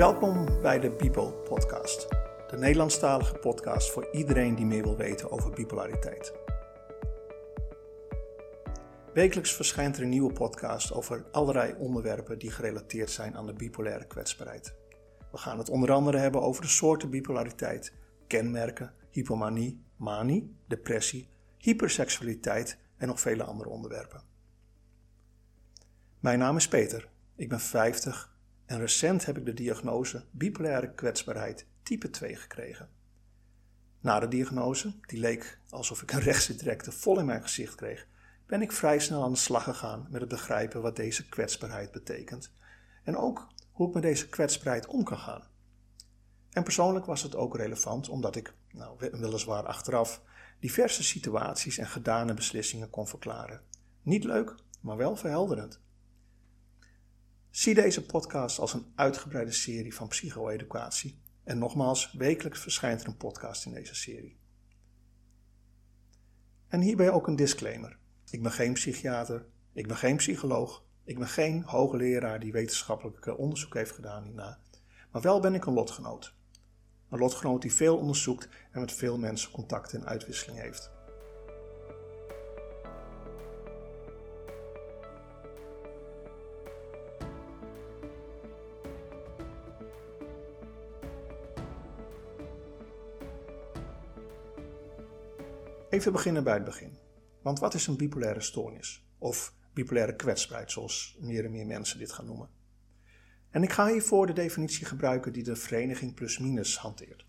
Welkom bij de Bipo Podcast, de Nederlandstalige podcast voor iedereen die meer wil weten over bipolariteit. Wekelijks verschijnt er een nieuwe podcast over allerlei onderwerpen die gerelateerd zijn aan de bipolaire kwetsbaarheid. We gaan het onder andere hebben over de soorten bipolariteit, kenmerken, hypomanie, manie, depressie, hyperseksualiteit en nog vele andere onderwerpen. Mijn naam is Peter, ik ben 50 en recent heb ik de diagnose bipolaire kwetsbaarheid type 2 gekregen. Na de diagnose, die leek alsof ik een rechtse directe vol in mijn gezicht kreeg, ben ik vrij snel aan de slag gegaan met het begrijpen wat deze kwetsbaarheid betekent en ook hoe ik met deze kwetsbaarheid om kan gaan. En persoonlijk was het ook relevant omdat ik, nou, weliswaar achteraf, diverse situaties en gedane beslissingen kon verklaren. Niet leuk, maar wel verhelderend. Zie deze podcast als een uitgebreide serie van psycho-educatie. En nogmaals, wekelijks verschijnt er een podcast in deze serie. En hierbij ook een disclaimer. Ik ben geen psychiater, ik ben geen psycholoog, ik ben geen hoogleraar die wetenschappelijk onderzoek heeft gedaan hierna. Maar wel ben ik een lotgenoot. Een lotgenoot die veel onderzoekt en met veel mensen contact en uitwisseling heeft. Even beginnen bij het begin. Want wat is een bipolaire stoornis? Of bipolaire kwetsbaarheid, zoals meer en meer mensen dit gaan noemen. En ik ga hiervoor de definitie gebruiken die de vereniging Plusminus hanteert.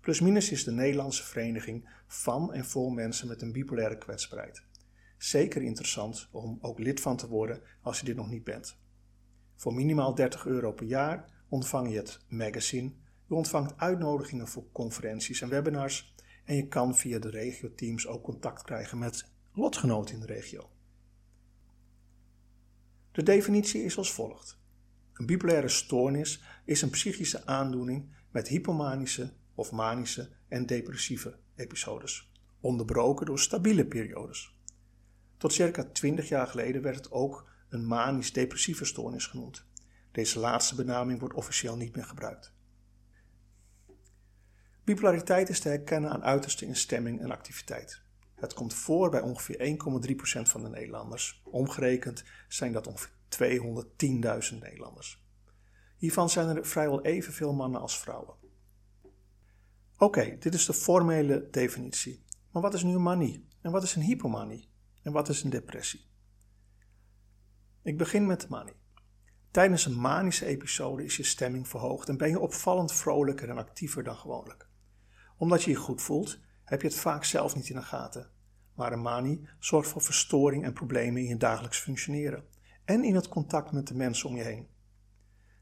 Plusminus is de Nederlandse vereniging van en voor mensen met een bipolaire kwetsbaarheid. Zeker interessant om ook lid van te worden als je dit nog niet bent. Voor minimaal 30 euro per jaar ontvang je het magazine, je ontvangt uitnodigingen voor conferenties en webinars en je kan via de regio-teams ook contact krijgen met lotgenoten in de regio. De definitie is als volgt. Een bipolaire stoornis is een psychische aandoening met hypomanische of manische en depressieve episodes, onderbroken door stabiele periodes. Tot circa 20 jaar geleden werd het ook een manisch-depressieve stoornis genoemd. Deze laatste benaming wordt officieel niet meer gebruikt. Bipolariteit is te herkennen aan uiterste in stemming en activiteit. Het komt voor bij ongeveer 1,3% van de Nederlanders. Omgerekend zijn dat ongeveer 210.000 Nederlanders. Hiervan zijn er vrijwel evenveel mannen als vrouwen. Oké, dit is de formele definitie. Maar wat is nu een manie? En wat is een hypomanie? En wat is een depressie? Ik begin met de manie. Tijdens een manische episode is je stemming verhoogd en ben je opvallend vrolijker en actiever dan gewoonlijk. Omdat je je goed voelt, heb je het vaak zelf niet in de gaten. Maar een manie zorgt voor verstoring en problemen in je dagelijks functioneren en in het contact met de mensen om je heen.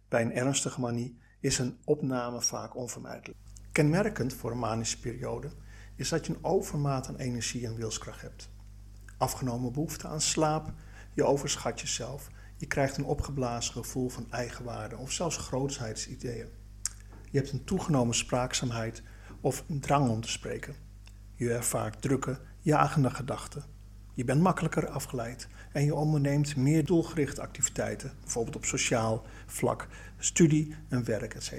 Bij een ernstige manie is een opname vaak onvermijdelijk. Kenmerkend voor een manische periode is dat je een overmaat aan energie en wilskracht hebt. Afgenomen behoefte aan slaap, je overschat jezelf, je krijgt een opgeblazen gevoel van eigenwaarde of zelfs grootsheitsideeën. Je hebt een toegenomen spraakzaamheid of een drang om te spreken. Je ervaart drukke, jagende gedachten. Je bent makkelijker afgeleid en je onderneemt meer doelgerichte activiteiten, bijvoorbeeld op sociaal vlak, studie en werk, etc.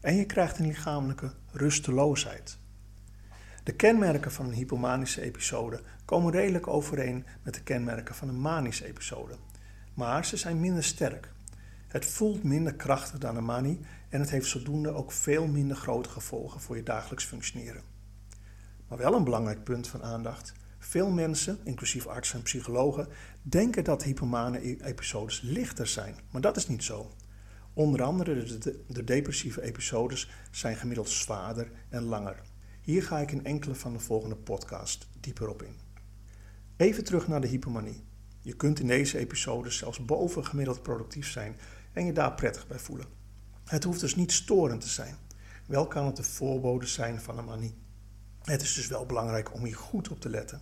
En je krijgt een lichamelijke rusteloosheid. De kenmerken van een hypomanische episode komen redelijk overeen met de kenmerken van een manische episode, maar ze zijn minder sterk. Het voelt minder krachtig dan een manie en het heeft zodoende ook veel minder grote gevolgen voor je dagelijks functioneren. Maar wel een belangrijk punt van aandacht. Veel mensen, inclusief artsen en psychologen, denken dat hypomane e- episodes lichter zijn, maar dat is niet zo. Onder andere de, de, depressieve episodes zijn gemiddeld zwaarder en langer. Hier ga ik in enkele van de volgende podcast dieper op in. Even terug naar de hypomanie. Je kunt in deze episodes zelfs boven gemiddeld productief zijn en je daar prettig bij voelen. Het hoeft dus niet storend te zijn. Wel kan het de voorbode zijn van een manie. Het is dus wel belangrijk om hier goed op te letten.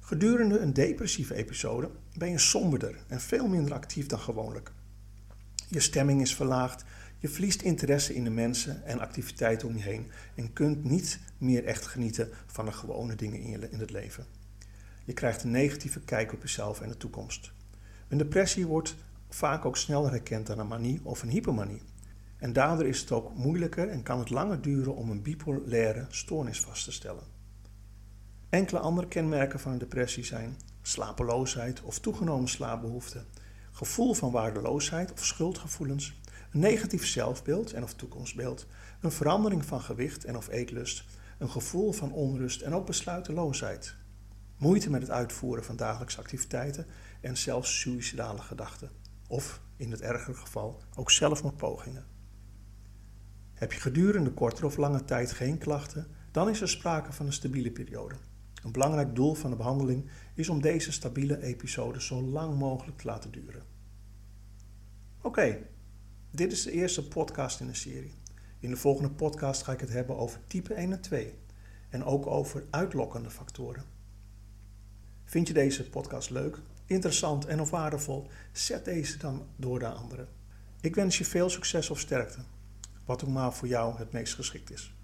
Gedurende een depressieve episode ben je somberder en veel minder actief dan gewoonlijk. Je stemming is verlaagd, je verliest interesse in de mensen en activiteiten om je heen en kunt niet meer echt genieten van de gewone dingen in, je, in het leven. Je krijgt een negatieve kijk op jezelf en de toekomst. Een depressie wordt vaak ook sneller herkend dan een manie of een hypomanie. En daardoor is het ook moeilijker en kan het langer duren om een bipolaire stoornis vast te stellen. Enkele andere kenmerken van een depressie zijn slapeloosheid of toegenomen slaapbehoefte, gevoel van waardeloosheid of schuldgevoelens, een negatief zelfbeeld en of toekomstbeeld, een verandering van gewicht en of eetlust, een gevoel van onrust en ook besluiteloosheid, moeite met het uitvoeren van dagelijkse activiteiten en zelfs suïcidale gedachten, of in het ergere geval ook zelfmoordpogingen. Heb je gedurende kortere of lange tijd geen klachten, dan is er sprake van een stabiele periode. Een belangrijk doel van de behandeling is om deze stabiele episode zo lang mogelijk te laten duren. Oké, dit is de eerste podcast in de serie. In de volgende podcast ga ik het hebben over type 1 en 2 en ook over uitlokkende factoren. Vind je deze podcast leuk, interessant en of waardevol? Zet deze dan door naar anderen. Ik wens je veel succes of sterkte, wat ook maar voor jou het meest geschikt is.